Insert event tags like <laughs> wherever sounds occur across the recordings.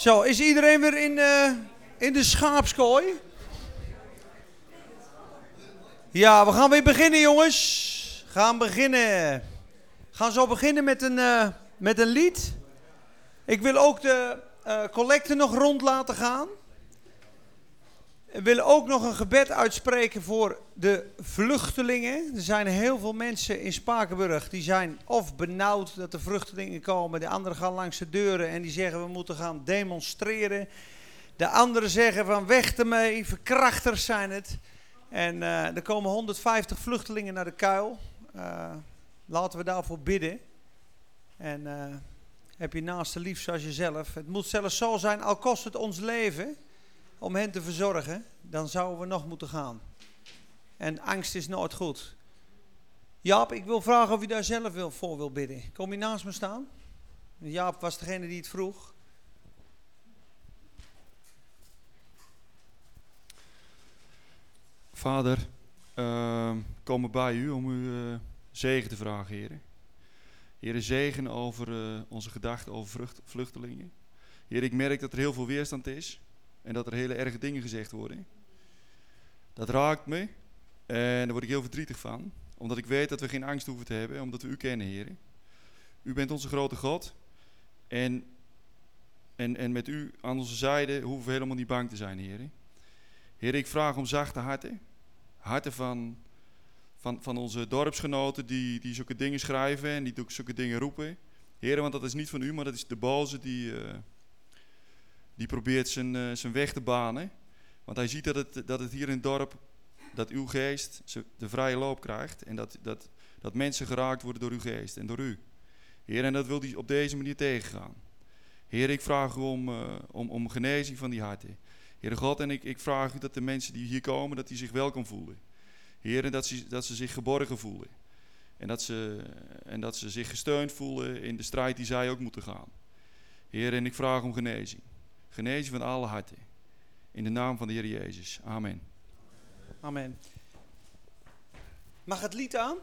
Zo, is iedereen weer in, uh, in de schaapskooi? Ja, we gaan weer beginnen, jongens. Gaan beginnen. Gaan zo beginnen met een, uh, met een lied. Ik wil ook de uh, collecte nog rond laten gaan. We willen ook nog een gebed uitspreken voor de vluchtelingen. Er zijn heel veel mensen in Spakenburg die zijn of benauwd dat er vluchtelingen komen. De anderen gaan langs de deuren en die zeggen we moeten gaan demonstreren. De anderen zeggen van weg ermee, verkrachters zijn het. En uh, er komen 150 vluchtelingen naar de kuil. Uh, laten we daarvoor bidden. En uh, heb je naaste lief zoals jezelf. Het moet zelfs zo zijn, al kost het ons leven om hen te verzorgen, dan zouden we nog moeten gaan. En angst is nooit goed. Jaap, ik wil vragen of je daar zelf voor wil bidden. Kom je naast me staan? Jaap was degene die het vroeg. Vader, uh, komen bij u om u uh, zegen te vragen, heren. Heer, zegen over uh, onze gedachten over vluchtelingen. Heer, ik merk dat er heel veel weerstand is. En dat er hele erge dingen gezegd worden. Dat raakt me. En daar word ik heel verdrietig van. Omdat ik weet dat we geen angst hoeven te hebben. Omdat we u kennen, Heer. U bent onze grote God. En, en, en met u aan onze zijde hoeven we helemaal niet bang te zijn, Heer. Heer, ik vraag om zachte harten. Harten van, van, van onze dorpsgenoten die, die zulke dingen schrijven en die zulke dingen roepen. Heer, want dat is niet van u, maar dat is de boze die... Uh, die probeert zijn, uh, zijn weg te banen. Want hij ziet dat het, dat het hier in het dorp, dat uw geest de vrije loop krijgt. En dat, dat, dat mensen geraakt worden door uw geest en door u. Heer, en dat wil hij op deze manier tegengaan. Heer, ik vraag u om, uh, om, om genezing van die harten. Heer God, en ik, ik vraag u dat de mensen die hier komen, dat die zich welkom voelen. Heer, en dat ze, dat ze zich geborgen voelen. En dat, ze, en dat ze zich gesteund voelen in de strijd die zij ook moeten gaan. Heer, en ik vraag om genezing. Genezing van alle harten. In de naam van de Heer Jezus. Amen. Amen. Mag het lied aan?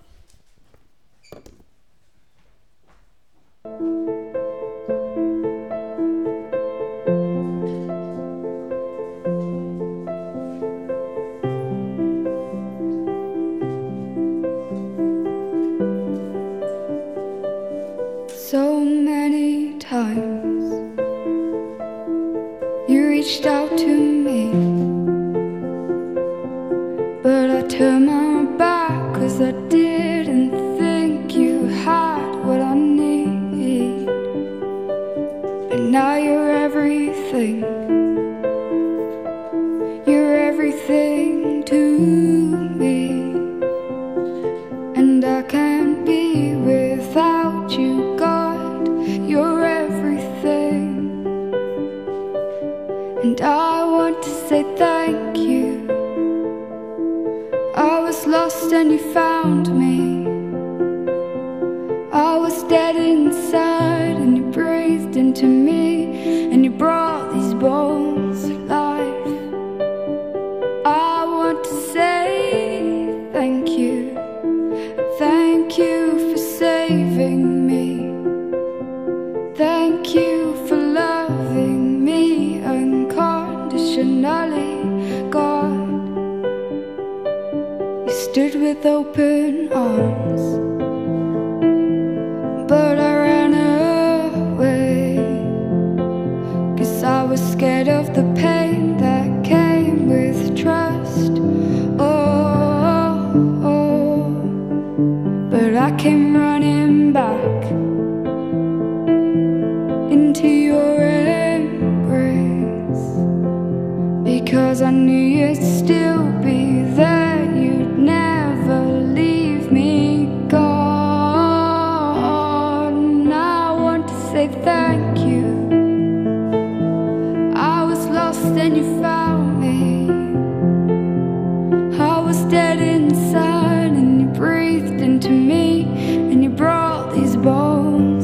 home.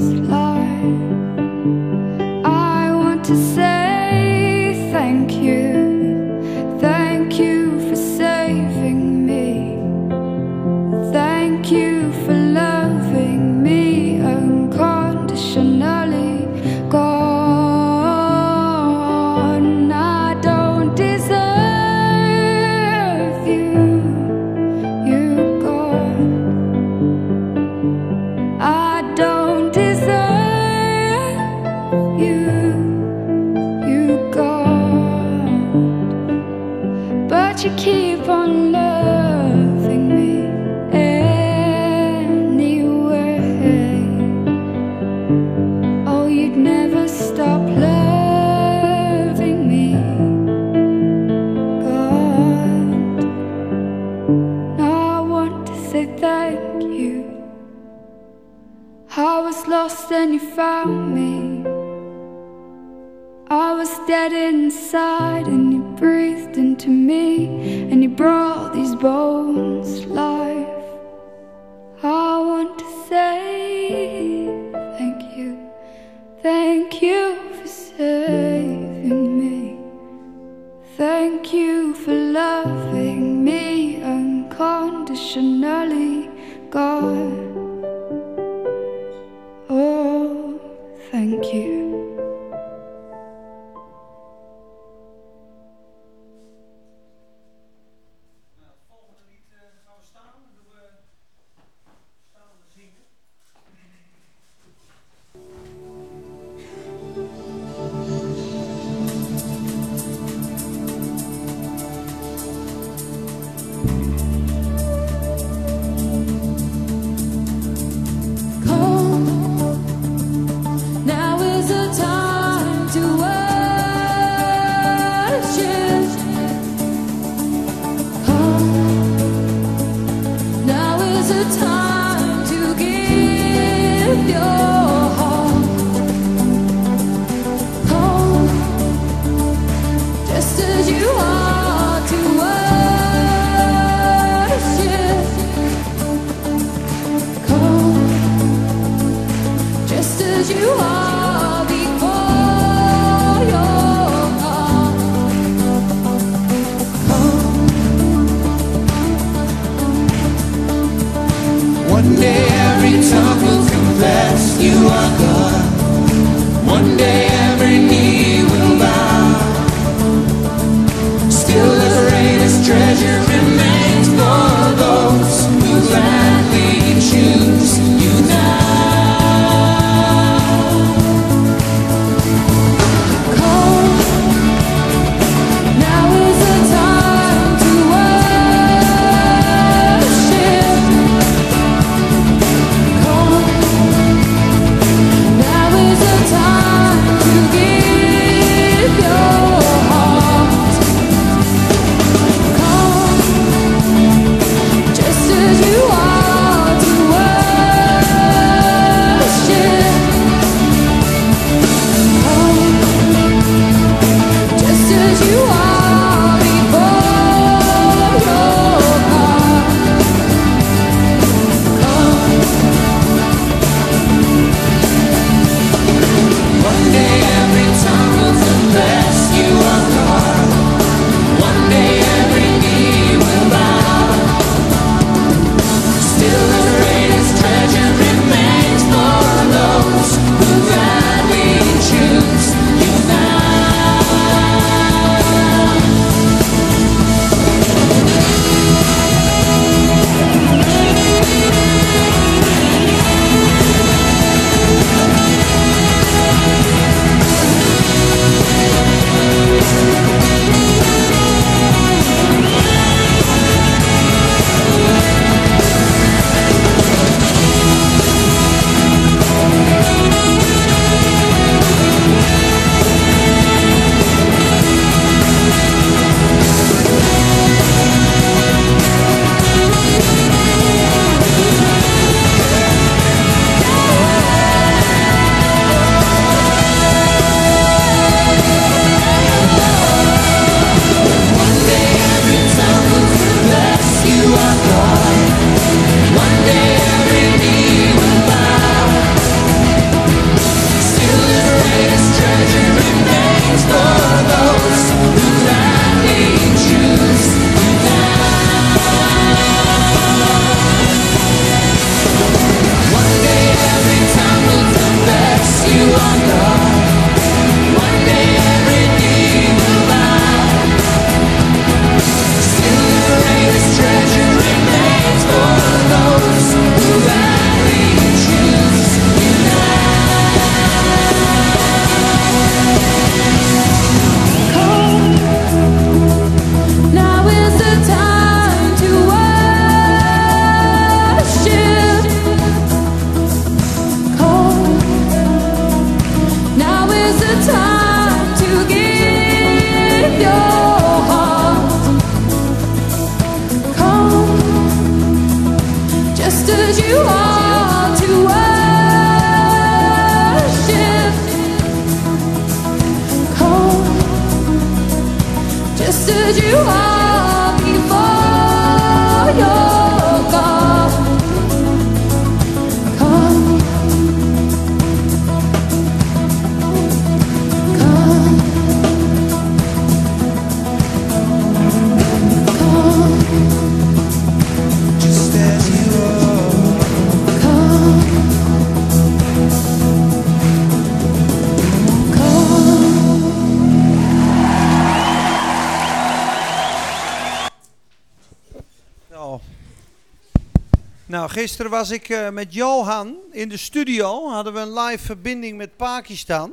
Gisteren was ik eh, met Johan in de studio. Hadden we een live verbinding met Pakistan.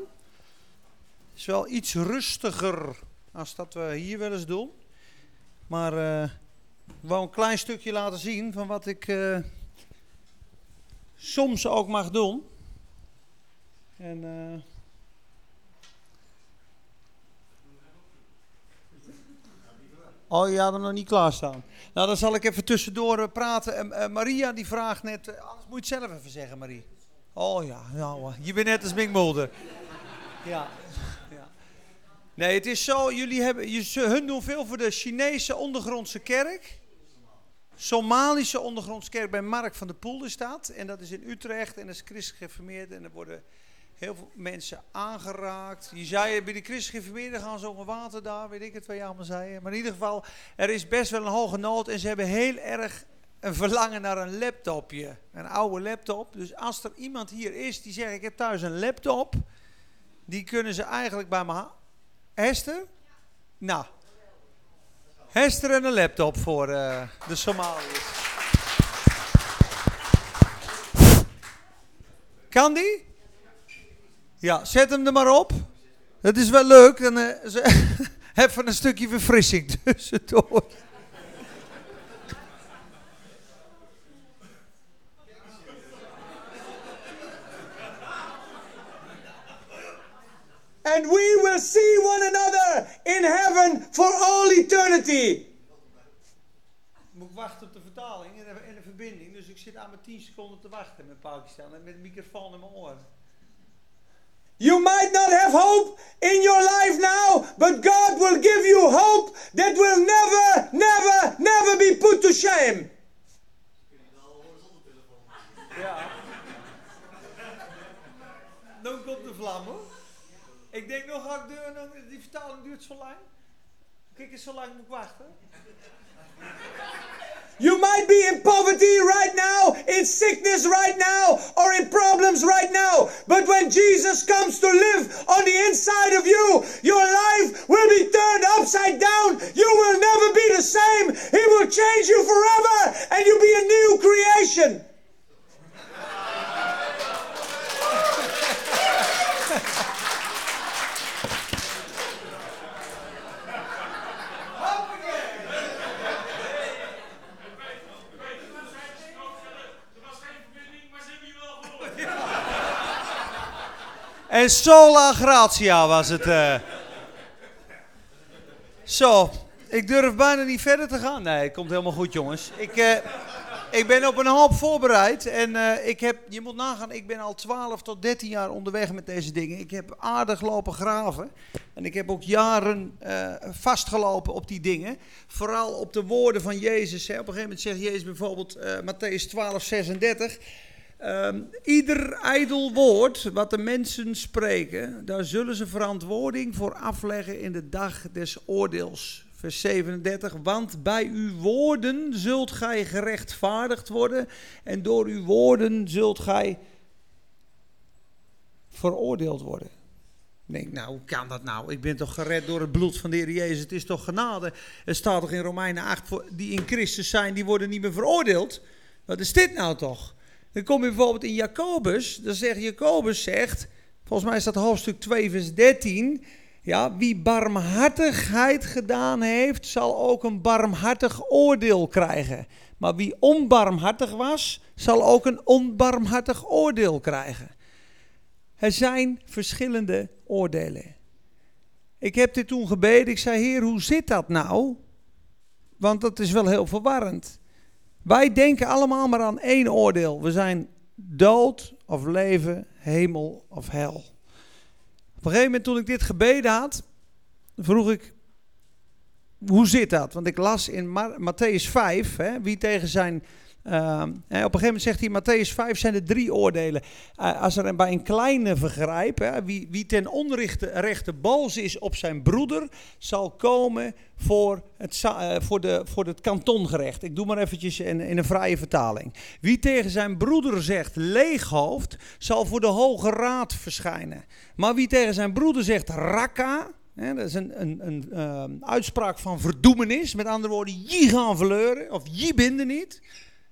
is wel iets rustiger als dat we hier wel eens doen. Maar eh, ik wou een klein stukje laten zien van wat ik eh, soms ook mag doen. En Oh, je had hem nog niet klaarstaan. Nou, dan zal ik even tussendoor eh, praten. En, eh, Maria die vraagt net, eh, anders moet je het zelf even zeggen, Marie. Oh ja, nou, je bent net als Mick Mulder. Ja. ja. Nee, het is zo, jullie hebben, je, hun doen veel voor de Chinese ondergrondse kerk. Somalische ondergrondse kerk bij Mark van der Poel is dat. En dat is in Utrecht en dat is christelijk gereformeerd. En er worden heel veel mensen aangeraakt. Je zei bij de christelijk gereformeerden gaan ze over water daar, weet ik het wat je allemaal zei. Maar in ieder geval, er is best wel een hoge nood en ze hebben heel erg een verlangen naar een laptopje. Een oude laptop. Dus als er iemand hier is die zegt ik heb thuis een laptop, die kunnen ze eigenlijk bij me Hester? Nou. Hester en een laptop voor eh, de Somaliërs. Kan die? Ja, zet hem er maar op. Het is wel leuk. Dan, eh, ze- <laughs> even een stukje verfrissing <laughs> tussendoor. And we will see one another in heaven for all eternity. Moet ik wachten op de vertaling en de, en de verbinding. Dus ik zit aan mijn 10 seconden te wachten met Pakistan en met de microfoon in mijn oor. You might not have hope in your life now, but God will give you hope that will never, never, never be put to shame. Ja. Dan komt de vlam hoor. Ik denk nog, ga ik de, nog- die vertaling duurt zo lang. Kijk eens, zo lang moet ik wachten. You might be in poverty right now, in sickness right now, or in problems right now. But when Jesus comes to live on the inside of you, your life will be turned upside down. You will never be the same. He will change you forever, and you'll be a new creation. En sola gratia was het. eh. Zo, ik durf bijna niet verder te gaan. Nee, het komt helemaal goed, jongens. Ik, eh, ik ben op een hoop voorbereid. En eh, ik heb, je moet nagaan, ik ben al 12 tot 13 jaar onderweg met deze dingen. Ik heb aardig lopen graven. En ik heb ook jaren vastgelopen op die dingen. Vooral op de woorden van Jezus. Hè. Op een gegeven moment zegt Jezus bijvoorbeeld, Matthäus 12, 36. Ehm, ieder ijdel woord wat de mensen spreken, daar zullen ze verantwoording voor afleggen in de dag des oordeels. Vers 37, want bij uw woorden zult gij gerechtvaardigd worden en door uw woorden zult gij veroordeeld worden. Ik denk, nou, hoe kan dat nou? Ik ben toch gered door het bloed van de Heer Jezus. Het is toch genade. Er staat toch in Romeinen 8, voor- die in Christus zijn, die worden niet meer veroordeeld. Wat is dit nou toch? Dan kom je bijvoorbeeld in Jacobus, dan zegt Jacobus zegt, volgens mij is dat hoofdstuk 2 vers 13, ja, wie barmhartigheid gedaan heeft, zal ook een barmhartig oordeel krijgen. Maar wie onbarmhartig was, zal ook een onbarmhartig oordeel krijgen. Er zijn verschillende oordelen. Ik heb dit toen gebeden. Ik zei, Heer, hoe zit dat nou? Want dat is wel heel verwarrend. Wij denken allemaal maar aan één oordeel. We zijn dood of leven, hemel of hel. Op een gegeven moment toen ik dit gebeden had, vroeg ik, hoe zit dat? Want ik las in Ma Matthäus 5, hè, wie tegen zijn Uh, op een gegeven moment zegt hij, Matthäus 5 zijn er drie oordelen. Uh, als er bij een kleine vergrijp, hè, wie, wie ten onrechte boos is op zijn broeder, zal komen voor het, uh, voor, de, voor het kantongerecht. Ik doe maar eventjes in, in een vrije vertaling. Wie tegen zijn broeder zegt leeghoofd, zal voor de Hoge Raad verschijnen. Maar wie tegen zijn broeder zegt rakka, dat is een, een, een uh, uitspraak van verdoemenis. Met andere woorden, je gaan verleuren of je binden niet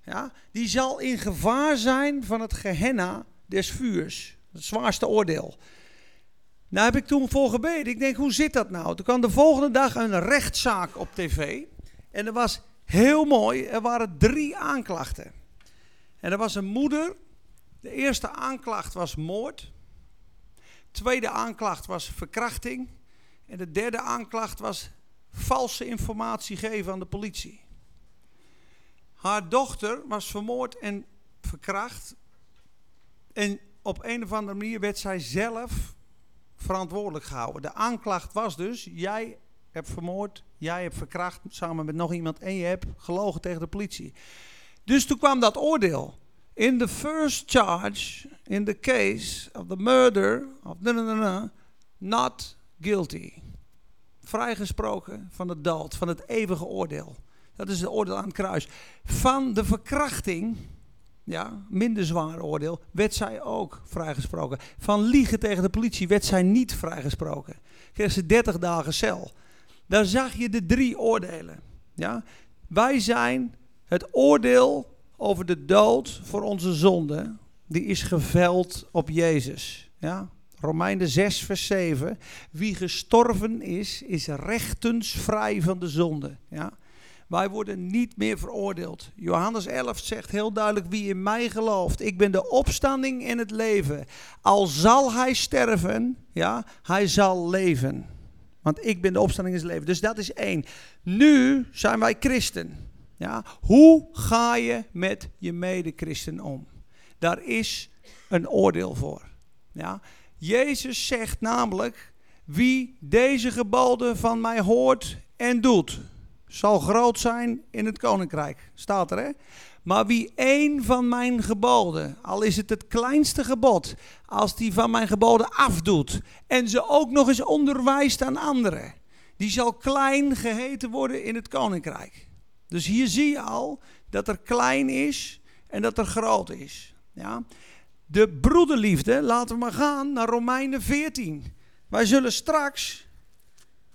ja, die zal in gevaar zijn van het gehenna des vuurs. Het zwaarste oordeel. Daar heb ik toen voor gebeden. Ik denk, hoe zit dat nou? Toen kwam de volgende dag een rechtszaak op tv. En er was heel mooi, er waren drie aanklachten. En er was een moeder. De eerste aanklacht was moord. De tweede aanklacht was verkrachting. En de derde aanklacht was valse informatie geven aan de politie. Haar dochter was vermoord en verkracht. En op een of andere manier werd zij zelf verantwoordelijk gehouden. De aanklacht was dus: jij hebt vermoord, jij hebt verkracht samen met nog iemand en je hebt gelogen tegen de politie. Dus toen kwam dat oordeel. In the first charge, in the case of the murder of na, not guilty. Vrijgesproken van de dood, van het eeuwige oordeel. Dat is het oordeel aan het kruis. Van de verkrachting, ja, minder zwaar oordeel, werd zij ook vrijgesproken. Van liegen tegen de politie werd zij niet vrijgesproken. Kreeg ze 30 dagen cel. Daar zag je de drie oordelen. Ja? Wij zijn het oordeel over de dood voor onze zonde, die is geveld op Jezus. Ja? Romeinen 6, vers 7. Wie gestorven is, is rechtens vrij van de zonde. Ja? Wij worden niet meer veroordeeld. Johannes 11 zegt heel duidelijk: wie in mij gelooft, ik ben de opstanding in het leven. Al zal hij sterven, ja, hij zal leven. Want ik ben de opstanding in het leven. Dus dat is één. Nu zijn wij christen. Ja, hoe ga je met je medechristen om? Daar is een oordeel voor. Ja, Jezus zegt namelijk: wie deze geboden van mij hoort en doet zal groot zijn in het koninkrijk. Staat er hè? Maar wie één van mijn geboden, al is het het kleinste gebod, als die van mijn geboden afdoet en ze ook nog eens onderwijst aan anderen, die zal klein geheten worden in het koninkrijk. Dus hier zie je al dat er klein is en dat er groot is. Ja? De broederliefde, laten we maar gaan naar Romeinen 14. Wij zullen straks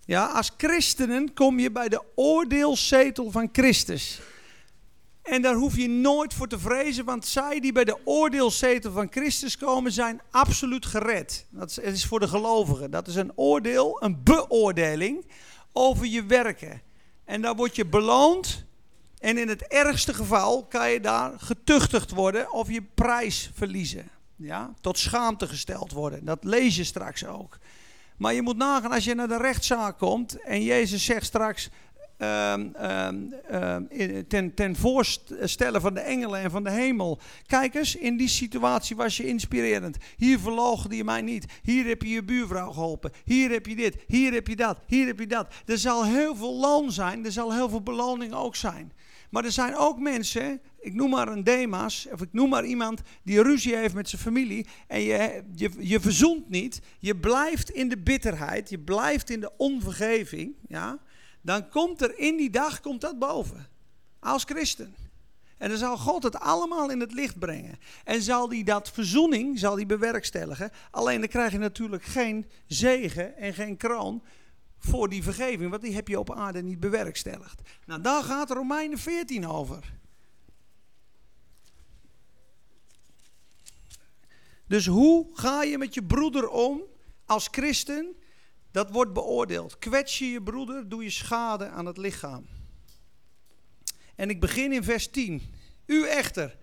ja, als christenen kom je bij de oordeelszetel van Christus. En daar hoef je nooit voor te vrezen, want zij die bij de oordeelszetel van Christus komen, zijn absoluut gered. Dat is, het is voor de gelovigen. Dat is een oordeel, een beoordeling over je werken. En daar word je beloond. En in het ergste geval kan je daar getuchtigd worden of je prijs verliezen. Ja, tot schaamte gesteld worden. Dat lees je straks ook. Maar je moet nagaan, als je naar de rechtszaak komt en Jezus zegt straks um, ten, ten voorstellen van de engelen en van de hemel. Kijk eens, in die situatie was je inspirerend. Hier verloochende je mij niet. Hier heb je je buurvrouw geholpen. Hier heb je dit, hier heb je dat, hier heb je dat. Er zal heel veel loon zijn, er zal heel veel beloning ook zijn. Maar er zijn ook mensen, ik noem maar een Demas, of ik noem maar iemand die ruzie heeft met zijn familie en je, je, je verzoent niet, je blijft in de bitterheid, je blijft in de onvergeving, ja, dan komt er in die dag komt dat boven. Als christen. En dan zal God het allemaal in het licht brengen. En zal die dat verzoening, zal die bewerkstelligen. Alleen dan krijg je natuurlijk geen zegen en geen kroon voor die vergeving, want die heb je op aarde niet bewerkstelligd. Nou, daar gaat Romeinen 14 over. Dus hoe ga je met je broeder om als christen? Dat wordt beoordeeld. Kwets je je broeder, doe je schade aan het lichaam. En ik begin in vers 10. U echter,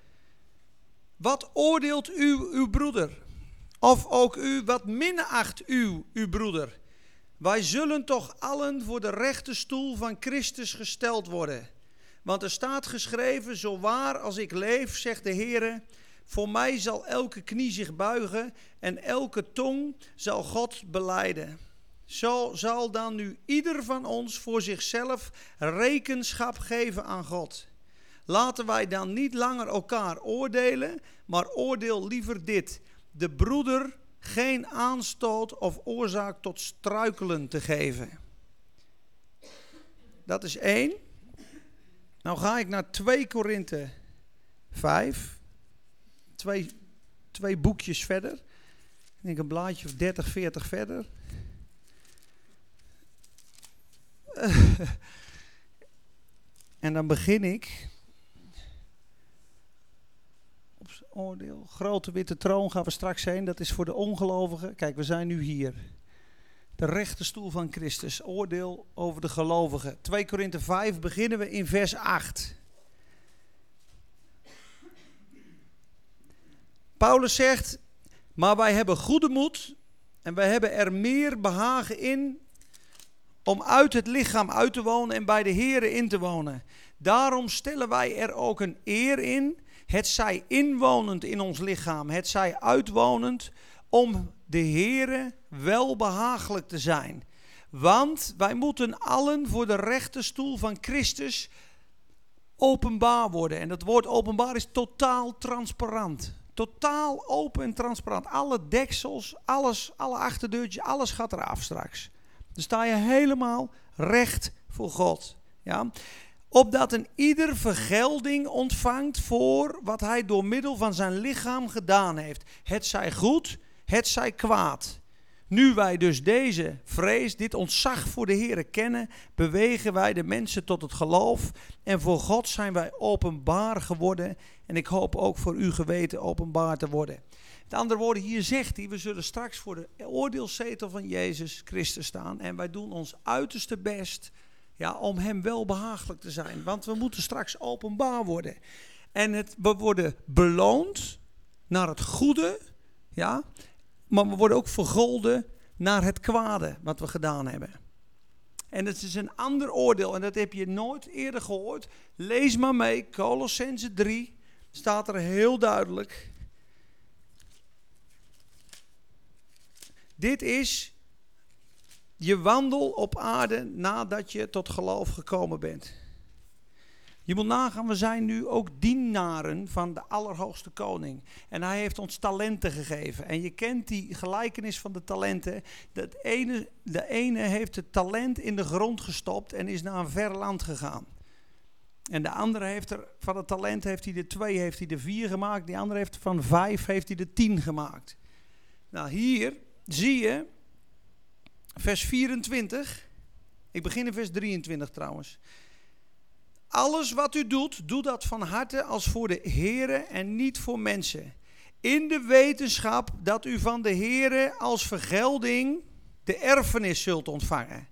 wat oordeelt u uw broeder? Of ook u, wat minacht u, uw broeder? Wij zullen toch allen voor de rechte stoel van Christus gesteld worden. Want er staat geschreven, zo waar als ik leef, zegt de Heer, voor mij zal elke knie zich buigen en elke tong zal God beleiden. Zo zal dan nu ieder van ons voor zichzelf rekenschap geven aan God. Laten wij dan niet langer elkaar oordelen, maar oordeel liever dit: de broeder geen aanstoot of oorzaak tot struikelen te geven. Dat is één. Nou ga ik naar 2 Korinthe 5. Twee, twee boekjes verder. Ik denk een blaadje of 30, 40 verder. <laughs> en dan begin ik. Op z'n oordeel. Grote witte troon gaan we straks heen. Dat is voor de ongelovigen. Kijk, we zijn nu hier. De rechte stoel van Christus. Oordeel over de gelovigen. 2 Korinthe 5 beginnen we in vers 8. Paulus zegt, maar wij hebben goede moed en wij hebben er meer behagen in om uit het lichaam uit te wonen en bij de Here in te wonen. Daarom stellen wij er ook een eer in, het zij inwonend in ons lichaam, het zij uitwonend, om de Here wel behagelijk te zijn. Want wij moeten allen voor de rechte stoel van Christus openbaar worden. En dat woord openbaar is totaal transparant. Totaal open en transparant. Alle deksels, alles, alle achterdeurtjes, alles gaat eraf straks. Dan sta je helemaal recht voor God. Ja? Opdat een ieder vergelding ontvangt voor wat hij door middel van zijn lichaam gedaan heeft. Het zij goed, het zij kwaad. Nu wij dus deze vrees, dit ontzag voor de Heer kennen, bewegen wij de mensen tot het geloof. En voor God zijn wij openbaar geworden. En ik hoop ook voor uw geweten openbaar te worden. Met andere woorden, hier zegt hij, we zullen straks voor de oordeelszetel van Jezus Christus staan. En wij doen ons uiterste best ja, om hem wel behagelijk te zijn. Want we moeten straks openbaar worden. En het, we worden beloond naar het goede, ja, maar we worden ook vergolden naar het kwade wat we gedaan hebben. En het is een ander oordeel en dat heb je nooit eerder gehoord. Lees maar mee, Colossense 3 staat er heel duidelijk. Dit is je wandel op aarde nadat je tot geloof gekomen bent. Je moet nagaan, we zijn nu ook dienaren van de Allerhoogste Koning. En hij heeft ons talenten gegeven. En je kent die gelijkenis van de talenten. Dat ene, de ene heeft het talent in de grond gestopt en is naar een ver land gegaan. En de andere heeft er, van het talent heeft hij de twee, heeft hij de vier gemaakt. Die andere heeft van vijf, heeft hij de tien gemaakt. Nou, hier zie je, vers 24. Ik begin in vers 23 trouwens. Alles wat u doet, doe dat van harte als voor de Here en niet voor mensen. In de wetenschap dat u van de Here als vergelding de erfenis zult ontvangen.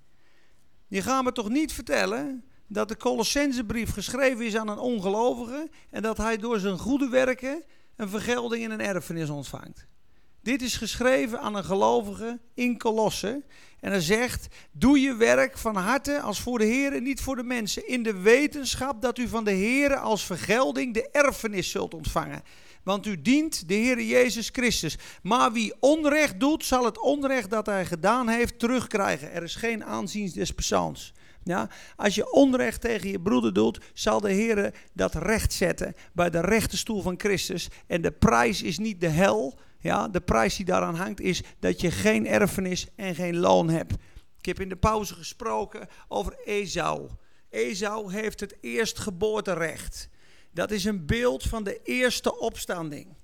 Je gaat me toch niet vertellen dat de Colossensebrief geschreven is aan een ongelovige en dat hij door zijn goede werken een vergelding en een erfenis ontvangt. Dit is geschreven aan een gelovige in Colosse. En hij zegt: Doe je werk van harte als voor de Heer en niet voor de mensen. In de wetenschap dat u van de Heer als vergelding de erfenis zult ontvangen. Want u dient de Heer Jezus Christus. Maar wie onrecht doet, zal het onrecht dat hij gedaan heeft terugkrijgen. Er is geen aanzien des persoons. Ja, als je onrecht tegen je broeder doet, zal de Heer dat recht zetten bij de rechte stoel van Christus. En de prijs is niet de hel, ja, de prijs die daaraan hangt is dat je geen erfenis en geen loon hebt. Ik heb in de pauze gesproken over Esau. Esau heeft het eerstgeboorterecht. Dat is een beeld van de eerste opstanding.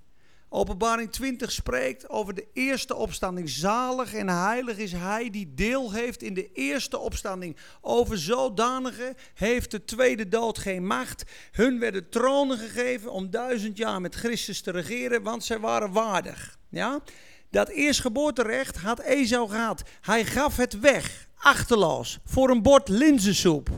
Openbaring 20 spreekt over de eerste opstanding. Zalig en heilig is hij die deel heeft in de eerste opstanding. Over zodanige heeft de tweede dood geen macht. Hun werden tronen gegeven om duizend jaar met Christus te regeren, want zij waren waardig. Ja? Dat eerstgeboorterecht had Esau gehad. Hij gaf het weg, achterloos, voor een bord linzensoep.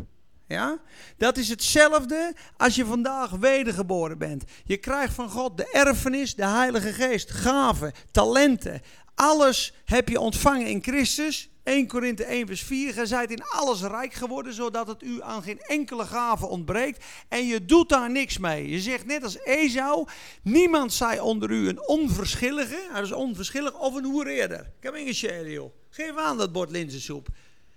Ja? Dat is hetzelfde als je vandaag wedergeboren bent. Je krijgt van God de erfenis, de Heilige Geest, gaven, talenten. Alles heb je ontvangen in Christus. 1 Korinthe 1 vers 4. Gij zijt in alles rijk geworden, zodat het u aan geen enkele gave ontbreekt. En je doet daar niks mee. Je zegt net als Esau, niemand zij onder u een onverschillige, hij is onverschillig, of een hoereerder. Ingeschreven, joh. Geef aan dat bord linzensoep.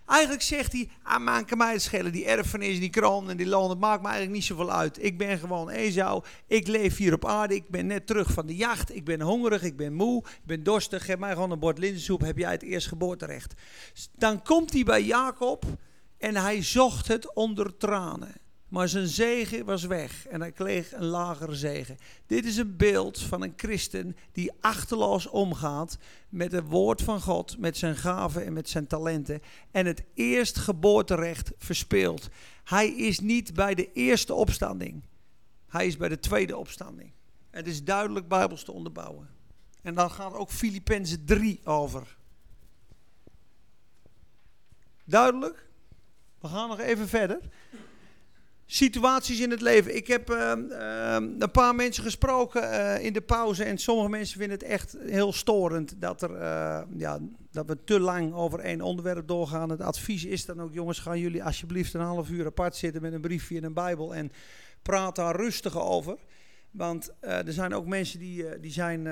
Eigenlijk zegt hij, ah, maak mij schelen, die erfenis, die kroon en die dat maakt me eigenlijk niet zoveel uit. Ik ben gewoon Esau, ik leef hier op aarde, ik ben net terug van de jacht, ik ben hongerig, ik ben moe, ik ben dorstig, geef mij gewoon een bord linzensoep, heb jij het eerstgeboorterecht. Dan komt hij bij Jacob en hij zocht het onder tranen. Maar zijn zegen was weg en hij kreeg een lagere zegen. Dit is een beeld van een christen die achterloos omgaat met het woord van God, met zijn gaven en met zijn talenten. En het eerstgeboorterecht verspeelt. Hij is niet bij de eerste opstanding. Hij is bij de tweede opstanding. Het is duidelijk bijbels te onderbouwen. En dan gaat ook Filippenzen 3 over. Duidelijk? We gaan nog even verder situaties in het leven. Ik heb uh, uh, een paar mensen gesproken uh, in de pauze en sommige mensen vinden het echt heel storend dat, er, ja, dat we te lang over één onderwerp doorgaan. Het advies is dan ook, jongens, gaan jullie alsjeblieft een half uur apart zitten met een briefje en een bijbel en praat daar rustig over. Want er zijn ook mensen die, die zijn,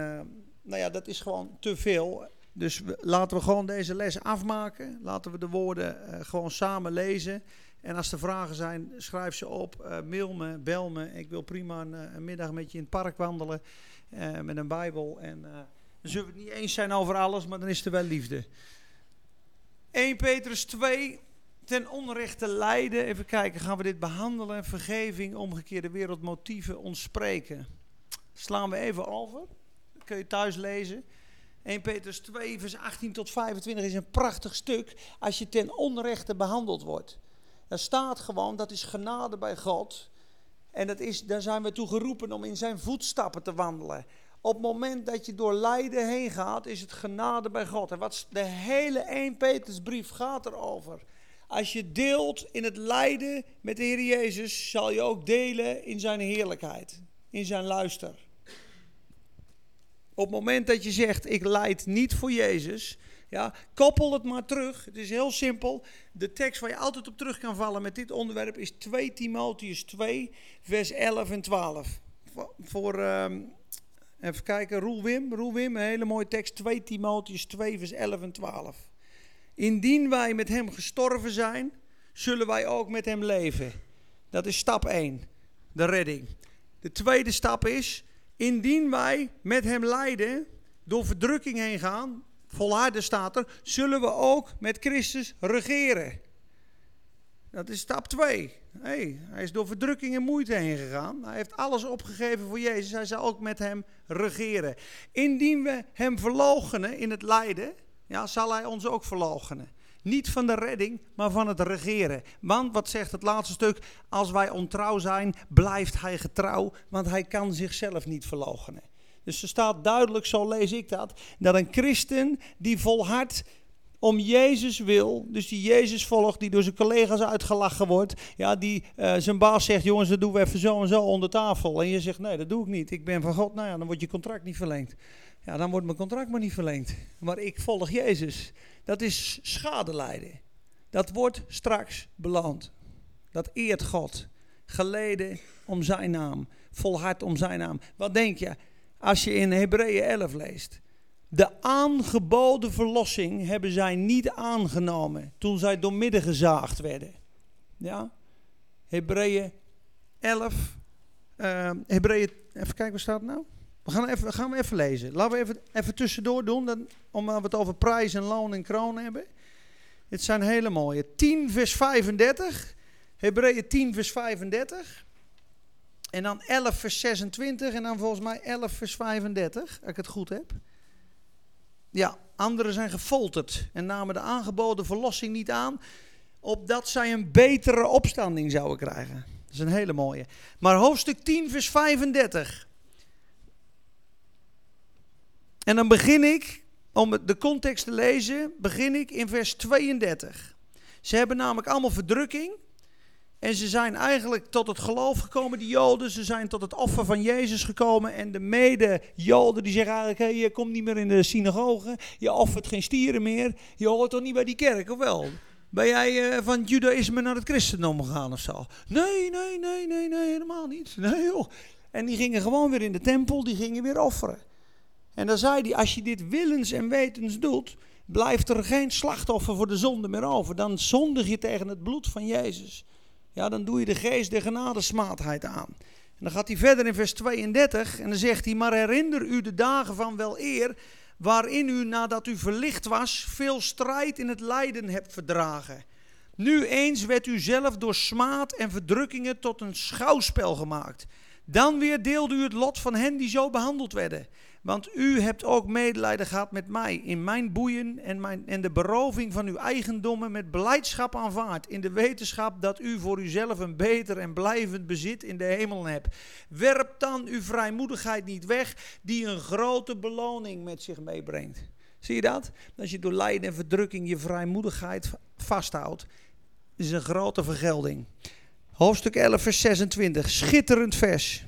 nou ja, dat is gewoon te veel. Dus laten we gewoon deze les afmaken. Laten we de woorden gewoon samen lezen. En als er vragen zijn, schrijf ze op, uh, mail me, bel me. Ik wil prima een, een, middag met je in het park wandelen uh, met een Bijbel. En uh, dan zullen we het niet eens zijn over alles, maar dan is er wel liefde. 1 Petrus 2, ten onrechte lijden. Even kijken, gaan we dit behandelen? Vergeving, omgekeerde wereldmotieven, ons spreken. Slaan we even over. Kun je thuis lezen. 1 Petrus 2, vers 18 tot 25 is een prachtig stuk als je ten onrechte behandeld wordt. Daar staat gewoon, dat is genade bij God. En dat is, daar zijn we toe geroepen om in zijn voetstappen te wandelen. Op het moment dat je door lijden heen gaat, is het genade bij God. En wat de hele 1 Petersbrief gaat erover. Als je deelt in het lijden met de Heer Jezus, zal je ook delen in zijn heerlijkheid, in zijn luister. Op het moment dat je zegt, ik leid niet voor Jezus, ja, koppel het maar terug. Het is heel simpel. De tekst waar je altijd op terug kan vallen met dit onderwerp is 2 Timotheus 2, vers 11 en 12. Voor, um, even kijken, Roel Wim, Roel Wim, een hele mooie tekst. 2 Timotheus 2, vers 11 en 12. Indien wij met hem gestorven zijn, zullen wij ook met hem leven. Dat is stap 1, de redding. De tweede stap is, indien wij met hem lijden, door verdrukking heen gaan, volharden staat er, zullen we ook met Christus regeren. Dat is stap 2. Hey, hij is door verdrukking en moeite heen gegaan. Hij heeft alles opgegeven voor Jezus. Hij zal ook met hem regeren. Indien we hem verloochenen in het lijden, ja, zal hij ons ook verloochenen. Niet van de redding, maar van het regeren. Want, wat zegt het laatste stuk? Als wij ontrouw zijn, blijft hij getrouw, want hij kan zichzelf niet verloochenen. Dus er staat duidelijk, zo lees ik dat, dat een christen die volhardt om Jezus wil, dus die Jezus volgt, die door zijn collega's uitgelachen wordt, ja, die uh, zijn baas zegt, jongens, dat doen we even zo en zo onder tafel. En je zegt, nee, dat doe ik niet. Ik ben van God. Nou ja, dan wordt je contract niet verlengd. Ja, dan wordt mijn contract maar niet verlengd. Maar ik volg Jezus. Dat is schadelijden. Dat wordt straks beloond. Dat eert God. Geleden om zijn naam. Volhard om zijn naam. Wat denk je? Als je in Hebreeën 11 leest. De aangeboden verlossing hebben zij niet aangenomen toen zij doormidden gezaagd werden. Ja? Hebreeën 11. Uh, Hebreeën, even kijken, waar staat het nou? We gaan, even, gaan we even lezen. Laten we even, even tussendoor doen, dan, omdat we het over prijs en loon en kroon hebben. Dit zijn hele mooie. 10 vers 35. Hebreeën 10 vers 35. En dan 11 vers 26 en dan volgens mij 11 vers 35, als ik het goed heb. Ja, anderen zijn gefolterd en namen de aangeboden verlossing niet aan, opdat zij een betere opstanding zouden krijgen. Dat is een hele mooie. Maar hoofdstuk 10 vers 35. En dan begin ik, om de context te lezen, begin ik in vers 32. Ze hebben namelijk allemaal verdrukking En ze zijn eigenlijk tot het geloof gekomen, die Joden. Ze zijn tot het offer van Jezus gekomen. En de mede-Joden die zeggen eigenlijk: hey, je komt niet meer in de synagoge. Je offert geen stieren meer. Je hoort toch niet bij die kerk, of wel? Ben jij eh, van judaïsme naar het christendom gegaan of zo? Nee, nee, nee, nee, nee, helemaal niet. Nee joh. En die gingen gewoon weer in de tempel, die gingen weer offeren. En dan zei hij, als je dit willens en wetens doet, blijft er geen slachtoffer voor de zonde meer over. Dan zondig je tegen het bloed van Jezus. Ja, dan doe je de geest der genadesmaatheid aan. En dan gaat hij verder in vers 32 en dan zegt hij, maar herinner u de dagen van wel eer, waarin u nadat u verlicht was, veel strijd in het lijden hebt verdragen. Nu eens werd u zelf door smaad en verdrukkingen tot een schouwspel gemaakt. Dan weer deelde u het lot van hen die zo behandeld werden. Want u hebt ook medelijden gehad met mij in mijn boeien en, mijn, en de beroving van uw eigendommen met blijdschap aanvaard. In de wetenschap dat u voor uzelf een beter en blijvend bezit in de hemel hebt. Werp dan uw vrijmoedigheid niet weg, die een grote beloning met zich meebrengt. Zie je dat? Als je door lijden en verdrukking je vrijmoedigheid vasthoudt, is een grote vergelding. Hoofdstuk 11, vers 26. Schitterend vers.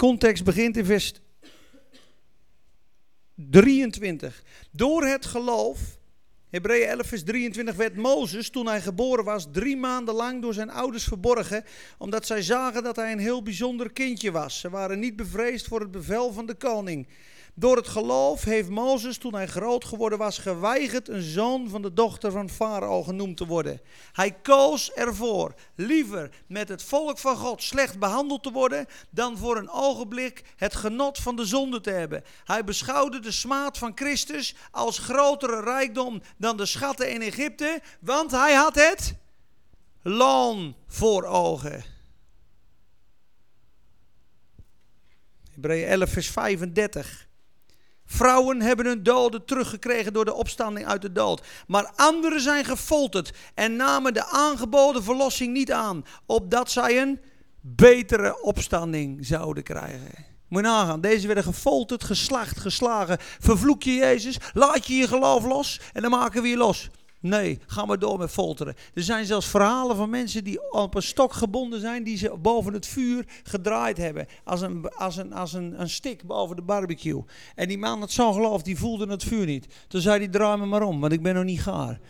Context begint in vers 23. Door het geloof, Hebreeën 11, vers 23, werd Mozes toen hij geboren was drie maanden lang door zijn ouders verborgen, omdat zij zagen dat hij een heel bijzonder kindje was. Ze waren niet bevreesd voor het bevel van de koning. Door het geloof heeft Mozes, toen hij groot geworden was, geweigerd een zoon van de dochter van Farao genoemd te worden. Hij koos ervoor liever met het volk van God slecht behandeld te worden, dan voor een ogenblik het genot van de zonde te hebben. Hij beschouwde de smaad van Christus als grotere rijkdom dan de schatten in Egypte, want hij had het loon voor ogen. Hebreeën 11, vers 35. Vrouwen hebben hun doden teruggekregen door de opstanding uit de dood. Maar anderen zijn gefolterd en namen de aangeboden verlossing niet aan, opdat zij een betere opstanding zouden krijgen. Moet je nagaan, deze werden gefolterd, geslacht, geslagen. Vervloek je Jezus, laat je je geloof los en dan maken we je los. Nee, ga maar door met folteren. Er zijn zelfs verhalen van mensen die op een stok gebonden zijn, die ze boven het vuur gedraaid hebben. Als een, als een, als een, een stick boven de barbecue. En die man had zo'n geloof, die voelde het vuur niet. Toen zei hij, draai me maar om, want ik ben nog niet gaar.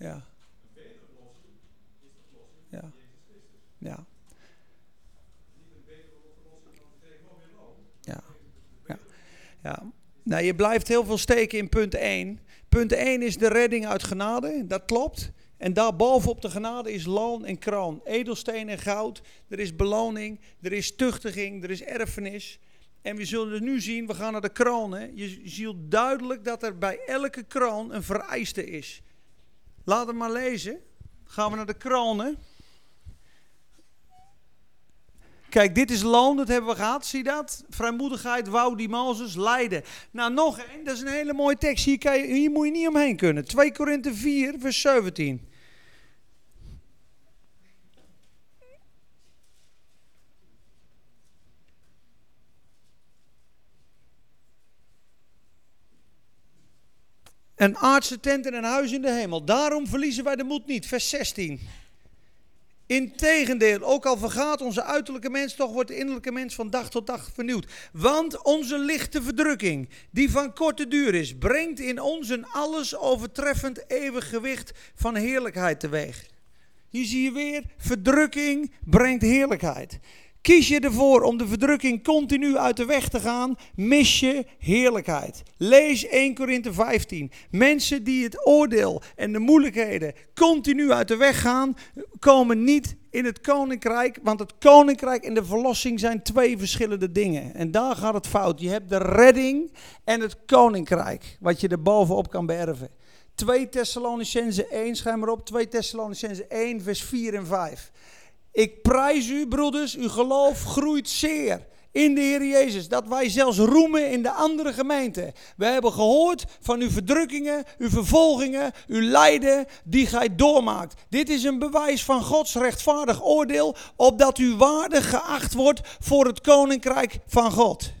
Ja. Ja. Ja. Ja. Ja. ja. Nou, je blijft heel veel steken in punt 1. Punt 1 is de redding uit genade, dat klopt. En daarbovenop de genade is loon en kroon. Edelsteen en goud. Er is beloning, er is tuchtiging, er is erfenis. En we zullen het nu zien, we gaan naar de kronen. Je ziet duidelijk dat er bij elke kroon een vereiste is. Laat het maar lezen. Gaan we naar de kronen. Kijk, dit is loon, dat hebben we gehad. Zie dat? Vrijmoedigheid, wou die Mozes, lijden. Nou, nog één, dat is een hele mooie tekst. Hier, kan hier moet je niet omheen kunnen. 2 Korinthe 4, vers 17. Een aardse tent en een huis in de hemel. Daarom verliezen wij de moed niet. Vers 16. Integendeel, ook al vergaat onze uiterlijke mens, toch wordt de innerlijke mens van dag tot dag vernieuwd. Want onze lichte verdrukking, die van korte duur is, brengt in ons een alles overtreffend eeuwig gewicht van heerlijkheid teweeg. Hier zie je weer, verdrukking brengt heerlijkheid. Kies je ervoor om de verdrukking continu uit de weg te gaan, mis je heerlijkheid. Lees 1 Korinthe 15. Mensen die het oordeel en de moeilijkheden continu uit de weg gaan, komen niet in het koninkrijk. Want het koninkrijk en de verlossing zijn twee verschillende dingen. En daar gaat het fout. Je hebt de redding en het koninkrijk, wat je er bovenop kan beërven. 2 Thessalonicense 1, schrijf maar op. 2 Thessalonicense 1, vers 4 en 5. Ik prijs u, broeders, uw geloof groeit zeer. in de Heer Jezus. Dat wij zelfs roemen in de andere gemeenten. We hebben gehoord van uw verdrukkingen, uw vervolgingen, uw lijden die gij doormaakt. Dit is een bewijs van Gods rechtvaardig oordeel, opdat u waardig geacht wordt voor het koninkrijk van God.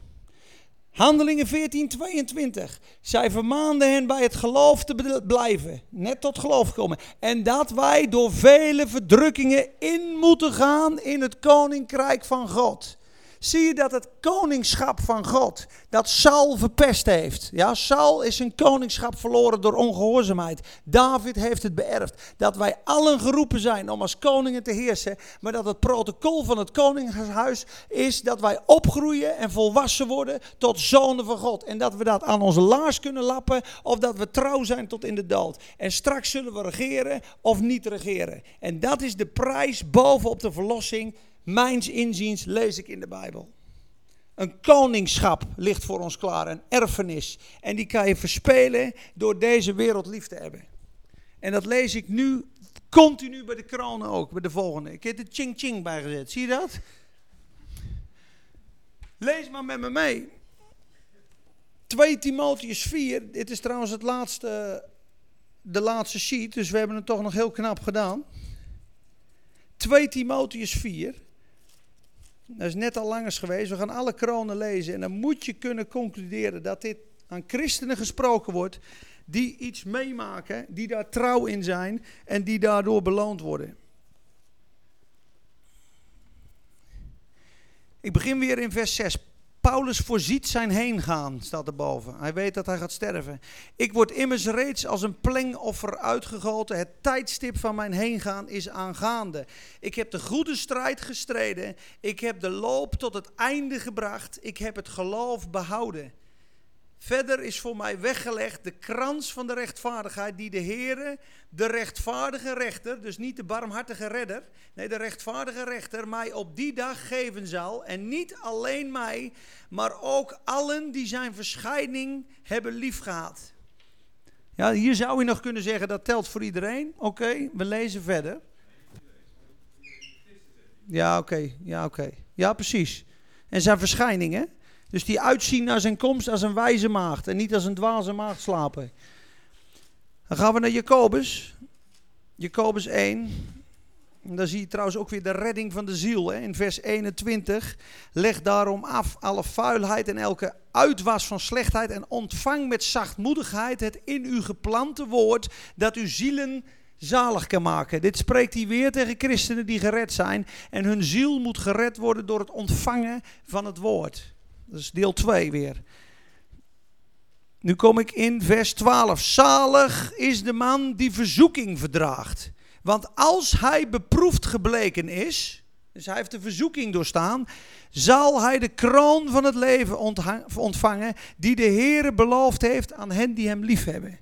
Handelingen 14, 22. Zij vermaanden hen bij het geloof te bl- blijven. Net tot geloof komen. En dat wij door vele verdrukkingen in moeten gaan in het koninkrijk van God. Zie je dat het koningschap van God, dat Saul verpest heeft. Ja, Saul is zijn koningschap verloren door ongehoorzaamheid. David heeft het beërfd. Dat wij allen geroepen zijn om als koningen te heersen. Maar dat het protocol van het koningshuis is dat wij opgroeien en volwassen worden tot zonen van God. En dat we dat aan onze laars kunnen lappen of dat we trouw zijn tot in de dood. En straks zullen we regeren of niet regeren. En dat is de prijs bovenop de verlossing. Mijns inziens lees ik in de Bijbel. Een koningschap ligt voor ons klaar, een erfenis. En die kan je verspelen door deze wereld lief te hebben. En dat lees ik nu continu bij de kronen ook, bij de volgende. Ik heb er ching ching bij gezet, zie je dat? Lees maar met me mee. 2 Timotheus 4, dit is trouwens het laatste, de laatste sheet, dus we hebben het toch nog heel knap gedaan. 2 Timotheus 4. Dat is net al langers geweest. We gaan alle kronen lezen. En dan moet je kunnen concluderen dat dit aan christenen gesproken wordt. Die iets meemaken, die daar trouw in zijn en die daardoor beloond worden. Ik begin weer in vers 6. Paulus voorziet zijn heengaan, staat erboven. Hij weet dat hij gaat sterven. Ik word immers reeds als een plengoffer uitgegoten. Het tijdstip van mijn heengaan is aangaande. Ik heb de goede strijd gestreden. Ik heb de loop tot het einde gebracht. Ik heb het geloof behouden. Verder is voor mij weggelegd de krans van de rechtvaardigheid die de Heere, de rechtvaardige rechter, dus niet de barmhartige redder, nee de rechtvaardige rechter, mij op die dag geven zal. En niet alleen mij, maar ook allen die zijn verschijning hebben liefgehad. Ja, hier zou je nog kunnen zeggen dat telt voor iedereen. Oké, we lezen verder. Ja, oké, ja, oké. Ja, precies. En zijn verschijningen. Dus die uitzien naar zijn komst als een wijze maagd en niet als een dwaze maagd slapen. Dan gaan we naar Jacobus. Jacobus 1. En daar zie je trouwens ook weer de redding van de ziel. Hè? In vers 21. Leg daarom af alle vuilheid en elke uitwas van slechtheid. En ontvang met zachtmoedigheid het in u geplante woord. Dat uw zielen zalig kan maken. Dit spreekt hij weer tegen christenen die gered zijn. En hun ziel moet gered worden door het ontvangen van het woord. Dat is deel 2 weer. Nu kom ik in vers 12. Zalig is de man die verzoeking verdraagt. Want als hij beproefd gebleken is, dus hij heeft de verzoeking doorstaan, zal hij de kroon van het leven ontvangen die de Heere beloofd heeft aan hen die hem liefhebben.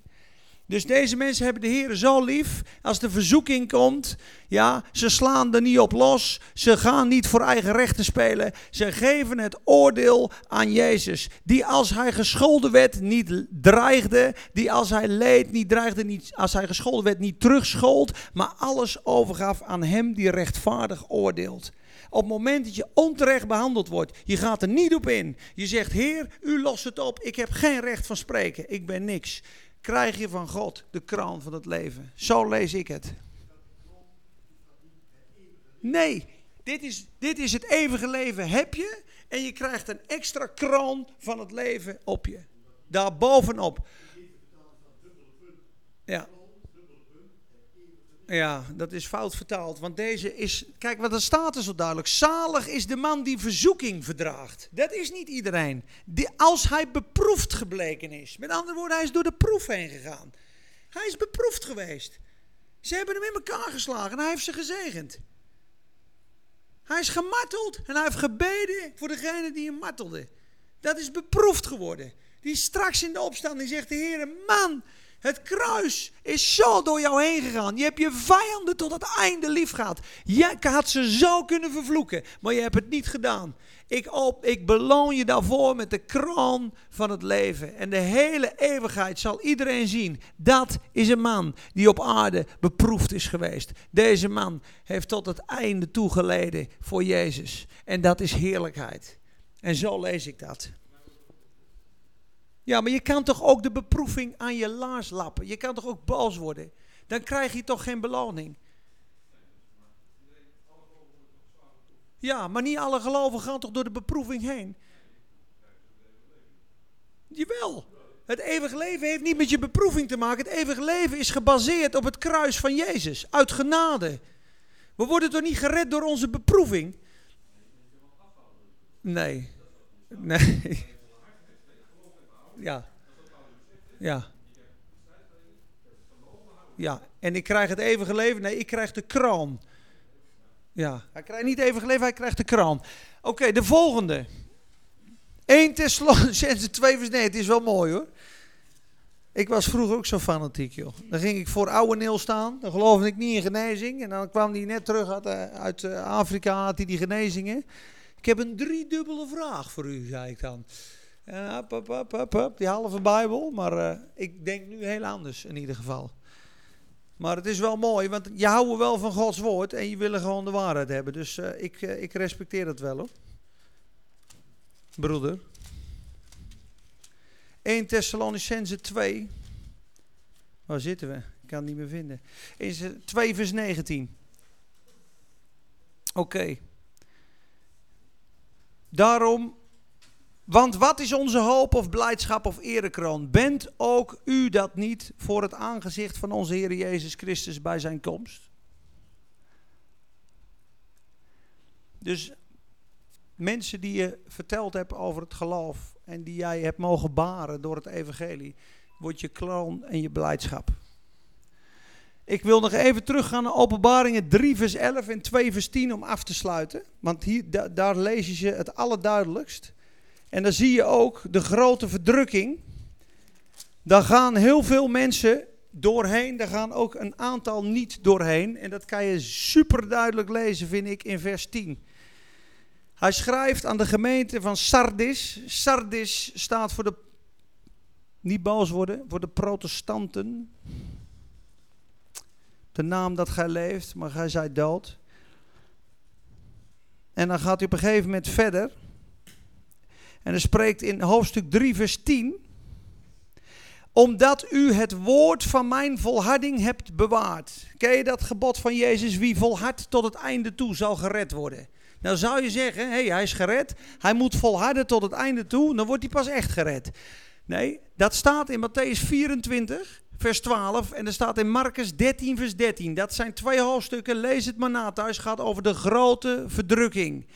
Dus deze mensen hebben de Heer zo lief. Als de verzoeking komt, ja, ze slaan er niet op los. Ze gaan niet voor eigen rechten spelen. Ze geven het oordeel aan Jezus. Die als hij gescholden werd niet dreigde. Die als hij leed niet dreigde. Niet, als hij gescholden werd niet terugschold. Maar alles overgaf aan hem die rechtvaardig oordeelt. Op het moment dat je onterecht behandeld wordt, je gaat er niet op in. Je zegt, Heer, u lost het op. Ik heb geen recht van spreken. Ik ben niks krijg je van God de kroon van het leven. Zo lees ik het. Nee, dit is, dit is het eeuwige leven heb je en je krijgt een extra kroon van het leven op je. Daar bovenop. Ja. Ja, dat is fout vertaald. Want deze is. Kijk, wat er staat er zo duidelijk. Zalig is de man die verzoeking verdraagt. Dat is niet iedereen. Die, als hij beproefd gebleken is. Met andere woorden, hij is door de proef heen gegaan. Hij is beproefd geweest. Ze hebben hem in elkaar geslagen en hij heeft ze gezegend. Hij is gemarteld en hij heeft gebeden voor degene die hem martelde. Dat is beproefd geworden. Die straks in de opstanding zegt de Heer, man, het kruis is zo door jou heen gegaan. Je hebt je vijanden tot het einde lief gehad. Je had ze zo kunnen vervloeken, maar je hebt het niet gedaan. Ik, op, ik beloon je daarvoor met de kroon van het leven. En de hele eeuwigheid zal iedereen zien. Dat is een man die op aarde beproefd is geweest. Deze man heeft tot het einde toegeleden voor Jezus. En dat is heerlijkheid. En zo lees ik dat. Ja, maar je kan toch ook de beproeving aan je laars lappen? Je kan toch ook boos worden? Dan krijg je toch geen beloning? Ja, maar niet alle geloven gaan toch door de beproeving heen? Jawel. Het eeuwige leven heeft niet met je beproeving te maken. Het eeuwige leven is gebaseerd op het kruis van Jezus. Uit genade. We worden toch niet gered door onze beproeving? Nee. Nee. Ja. Ja. Ja, en ik krijg het eeuwige leven. Nee, ik krijg de kroon. Ja, hij krijgt niet eeuwige leven, hij krijgt de kroon. Oké, de volgende. 1 Thessalonicense <laughs> 2 vers 9. Het is wel mooi hoor. Ik was vroeger ook zo fanatiek joh. Dan ging ik voor oude Neel staan. Dan geloofde ik niet in genezing. En dan kwam hij net terug uit, eh, uit eh, Afrika, had hij die genezingen. Ik heb een driedubbele vraag voor u, zei ik dan. En hop, hop, hop, die halve Bijbel. Maar uh, ik denk nu heel anders in ieder geval. Maar het is wel mooi, want je houdt wel van Gods woord en je wil gewoon de waarheid hebben. Dus uh, ik, uh, ik respecteer dat wel hoor. Broeder. 1 Thessalonicense 2. Waar zitten we? Ik kan het niet meer vinden. 2 vers 19. Oké. Daarom want wat is onze hoop of blijdschap of erekroon? Bent ook u dat niet voor het aangezicht van onze Heer Jezus Christus bij zijn komst? Dus mensen die je verteld hebt over het geloof en die jij hebt mogen baren door het evangelie, wordt je kroon en je blijdschap. Ik wil nog even teruggaan naar openbaringen 3 vers 11 en 2 vers 10 om af te sluiten. Want hier, da, daar lees je het allerduidelijkst. En dan zie je ook de grote verdrukking. Daar gaan heel veel mensen doorheen. Daar gaan ook een aantal niet doorheen. En dat kan je super duidelijk lezen, vind ik, in vers 10. Hij schrijft aan de gemeente van Sardis. Sardis staat voor de. Niet boos worden, voor de protestanten. De naam dat gij leeft, maar gij zijt dood. En dan gaat hij op een gegeven moment verder. En hij spreekt in hoofdstuk 3, vers 10. Omdat u het woord van mijn volharding hebt bewaard. Ken je dat gebod van Jezus? Wie volhardt tot het einde toe zal gered worden. Nou zou je zeggen, hé, hey, hij is gered. Hij moet volharden tot het einde toe. Dan wordt hij pas echt gered. Nee, dat staat in Matthäus 24, vers 12. En er staat in Marcus 13, vers 13. Dat zijn twee hoofdstukken. Lees het maar na thuis. gaat over de grote verdrukking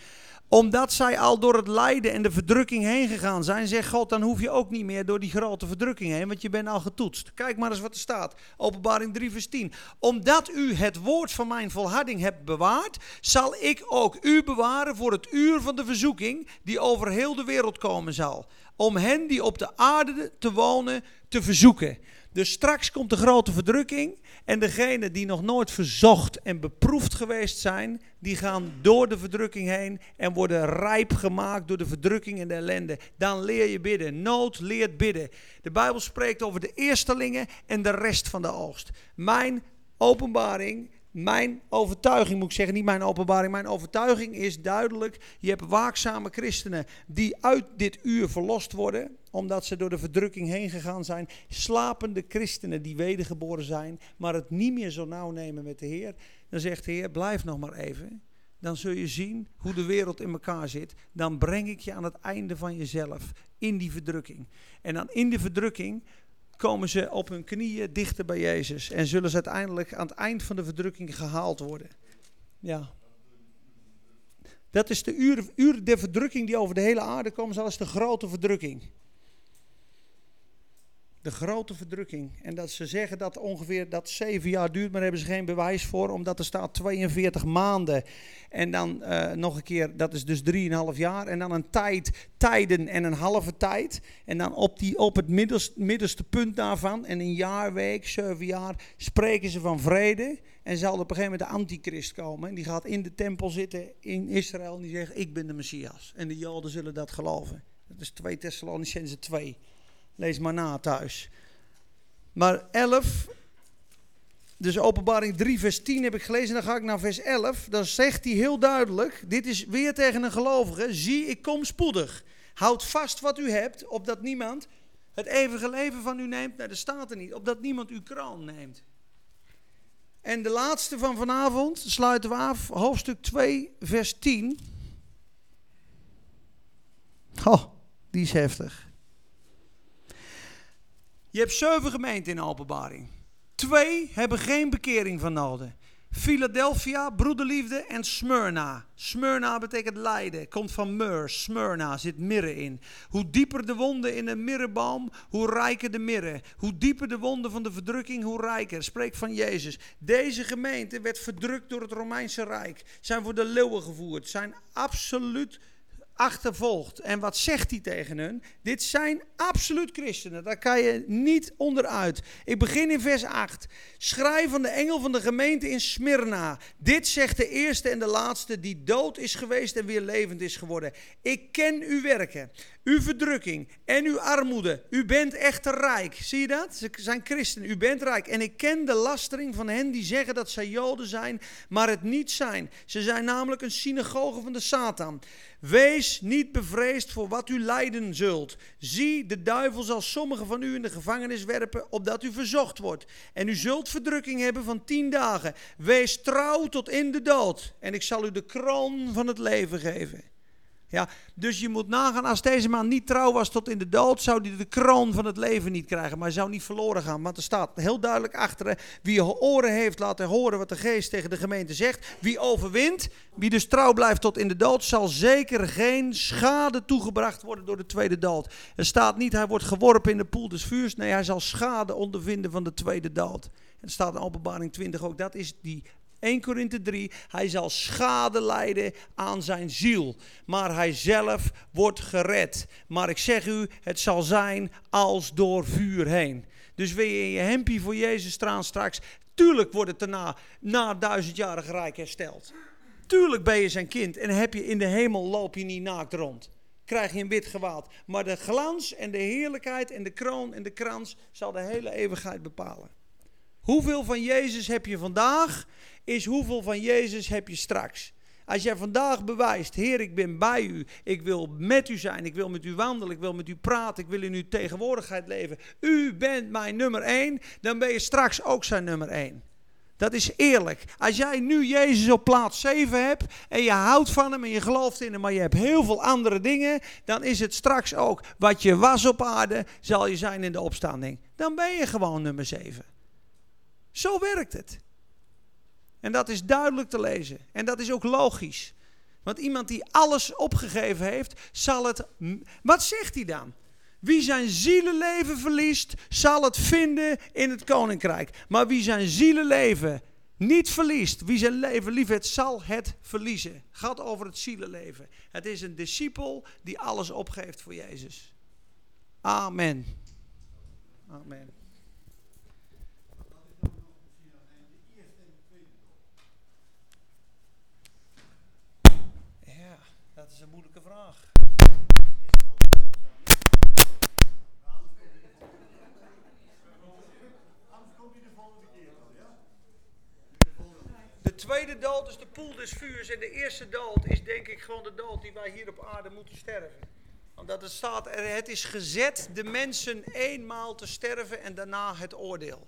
omdat zij al door het lijden en de verdrukking heen gegaan zijn, zegt God, dan hoef je ook niet meer door die grote verdrukking heen, want je bent al getoetst. Kijk maar eens wat er staat. Openbaring 3 vers 10. Omdat u het woord van mijn volharding hebt bewaard, zal ik ook u bewaren voor het uur van de verzoeking die over heel de wereld komen zal. Om hen die op de aarde te wonen te verzoeken. Dus straks komt de grote verdrukking. En degenen die nog nooit verzocht en beproefd geweest zijn, die gaan door de verdrukking heen en worden rijp gemaakt door de verdrukking en de ellende. Dan leer je bidden. Nood leert bidden. De Bijbel spreekt over de eerstelingen en de rest van de oogst. Mijn openbaring mijn overtuiging, moet ik zeggen, niet mijn openbaring, mijn overtuiging is duidelijk. Je hebt waakzame christenen die uit dit uur verlost worden, omdat ze door de verdrukking heen gegaan zijn. Slapende christenen die wedergeboren zijn, maar het niet meer zo nauw nemen met de Heer. Dan zegt de Heer, blijf nog maar even. Dan zul je zien hoe de wereld in elkaar zit. Dan breng ik je aan het einde van jezelf in die verdrukking. En dan in de verdrukking komen ze op hun knieën dichter bij Jezus en zullen ze uiteindelijk aan het eind van de verdrukking gehaald worden. Ja. Dat is de uur, uur der verdrukking die over de hele aarde komen, zoals de grote verdrukking. De grote verdrukking. En dat ze zeggen dat ongeveer dat zeven jaar duurt, maar hebben ze geen bewijs voor, omdat er staat 42 maanden. En dan uh, nog een keer, dat is dus 3,5 jaar. En dan een tijd, tijden en een halve tijd. En dan op, die, op het middelste, middelste punt daarvan, en een jaar, week, zeven jaar, spreken ze van vrede. En zal op een gegeven moment de antichrist komen. En die gaat in de tempel zitten in Israël en die zegt, ik ben de Messias. En de Joden zullen dat geloven. Dat is 2 Thessalonicense 2. Lees maar na thuis. Maar 11, Dus openbaring 3 vers 10 heb ik gelezen. Dan ga ik naar vers 11. Dan zegt hij heel duidelijk. Dit is weer tegen een gelovige. Zie, ik kom spoedig. Houd vast wat u hebt. Opdat niemand het eeuwige leven van u neemt. Nou, dat staat er niet. Opdat niemand uw kroon neemt. En de laatste van vanavond sluiten we af. Hoofdstuk 2 vers 10. Oh, die is heftig. Je hebt zeven gemeenten in openbaring. Twee hebben geen bekering van nodig. Philadelphia, broederliefde en Smyrna. Smyrna betekent lijden, komt van myrrh. Smyrna zit mirre in. Hoe dieper de wonden in een mirreboom, hoe rijker de mirre. Hoe dieper de wonden van de verdrukking, hoe rijker. Spreek van Jezus. Deze gemeente werd verdrukt door het Romeinse Rijk. Zijn voor de leeuwen gevoerd. Zijn absoluut achtervolgd. En wat zegt hij tegen hun? Dit zijn absoluut christenen. Daar kan je niet onderuit. Ik begin in vers 8. Schrijf van de engel van de gemeente in Smyrna. Dit zegt de eerste en de laatste die dood is geweest en weer levend is geworden. Ik ken uw werken, uw verdrukking en uw armoede. U bent echter rijk. Zie je dat? Ze zijn christenen. U bent rijk. En ik ken de lastering van hen die zeggen dat zij Joden zijn, maar het niet zijn. Ze zijn namelijk een synagoge van de Satan. Wees niet bevreesd voor wat u lijden zult. Zie, de duivel zal sommigen van u in de gevangenis werpen, opdat u verzocht wordt. En u zult verdrukking hebben van tien dagen. Wees trouw tot in de dood. En ik zal u de kroon van het leven geven. Ja, dus je moet nagaan, als deze man niet trouw was tot in de dood, zou hij de kroon van het leven niet krijgen. Maar hij zou niet verloren gaan. Want er staat heel duidelijk achter, wie oren heeft, laat horen wat de geest tegen de gemeente zegt. Wie overwint, wie dus trouw blijft tot in de dood, zal zeker geen schade toegebracht worden door de tweede dood. Er staat niet, hij wordt geworpen in de poel des vuurs. Nee, hij zal schade ondervinden van de tweede dood. Er staat in openbaring 20 ook, dat is die 1 Korinthe 3, hij zal schade lijden aan zijn ziel, maar hij zelf wordt gered. Maar ik zeg u, het zal zijn als door vuur heen. Dus wil je in je hempie voor Jezus staan straks, tuurlijk wordt het daarna, na duizendjarig rijk hersteld. Tuurlijk ben je zijn kind en heb je in de hemel loop je niet naakt rond. Krijg je een wit gewaad. Maar de glans en de heerlijkheid en de kroon en de krans zal de hele eeuwigheid bepalen. Hoeveel van Jezus heb je vandaag is hoeveel van Jezus heb je straks. Als jij vandaag bewijst, Heer, ik ben bij u, ik wil met u zijn, ik wil met u wandelen, ik wil met u praten, ik wil in uw tegenwoordigheid leven. U bent mijn nummer één, dan ben je straks ook zijn nummer één. Dat is eerlijk. Als jij nu Jezus op plaats 7 hebt en je houdt van hem en je gelooft in hem, maar je hebt heel veel andere dingen, dan is het straks ook wat je was op aarde, zal je zijn in de opstanding. Dan ben je gewoon nummer 7. Zo werkt het. En dat is duidelijk te lezen. En dat is ook logisch. Want iemand die alles opgegeven heeft, zal het. Wat zegt hij dan? Wie zijn zielenleven verliest, zal het vinden in het koninkrijk. Maar wie zijn zielenleven niet verliest, wie zijn leven lief heeft, zal het verliezen. Gaat over het zielenleven. Het is een discipel die alles opgeeft voor Jezus. Amen. Amen. Een moeilijke vraag. De tweede dood is de poel des vuurs. En de eerste dood is denk ik gewoon de dood die wij hier op aarde moeten sterven. Omdat het staat, het is gezet de mensen eenmaal te sterven en daarna het oordeel.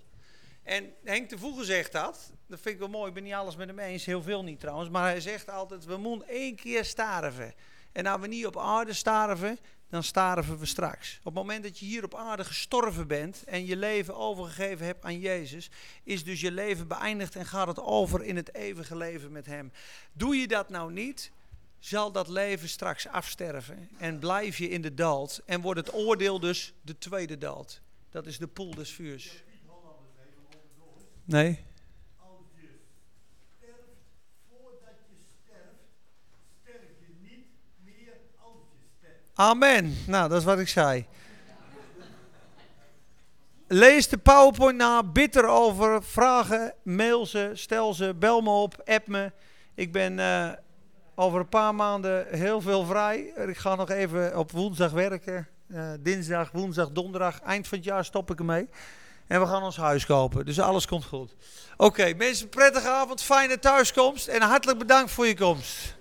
En Henk de Voege zegt dat. Dat vind ik wel mooi. Ik ben niet alles met hem eens. Heel veel niet trouwens. Maar hij zegt altijd: we moeten één keer sterven. En als we niet op aarde sterven, dan sterven we straks. Op het moment dat je hier op aarde gestorven bent en je leven overgegeven hebt aan Jezus, is dus je leven beëindigd en gaat het over in het eeuwige leven met Hem. Doe je dat nou niet, zal dat leven straks afsterven en blijf je in de dood en wordt het oordeel dus de tweede dood. Dat is de poel des vuurs. Nee. Amen. Nou, dat is wat ik zei. Lees de PowerPoint na, bid erover, vragen, mail ze, stel ze, bel me op, app me. Ik ben uh, over een paar maanden heel veel vrij. Ik ga nog even op woensdag werken. Uh, dinsdag, woensdag, donderdag, eind van het jaar stop ik ermee. En we gaan ons huis kopen. Dus alles komt goed. Oké, mensen, prettige avond. Fijne thuiskomst. En hartelijk bedankt voor je komst.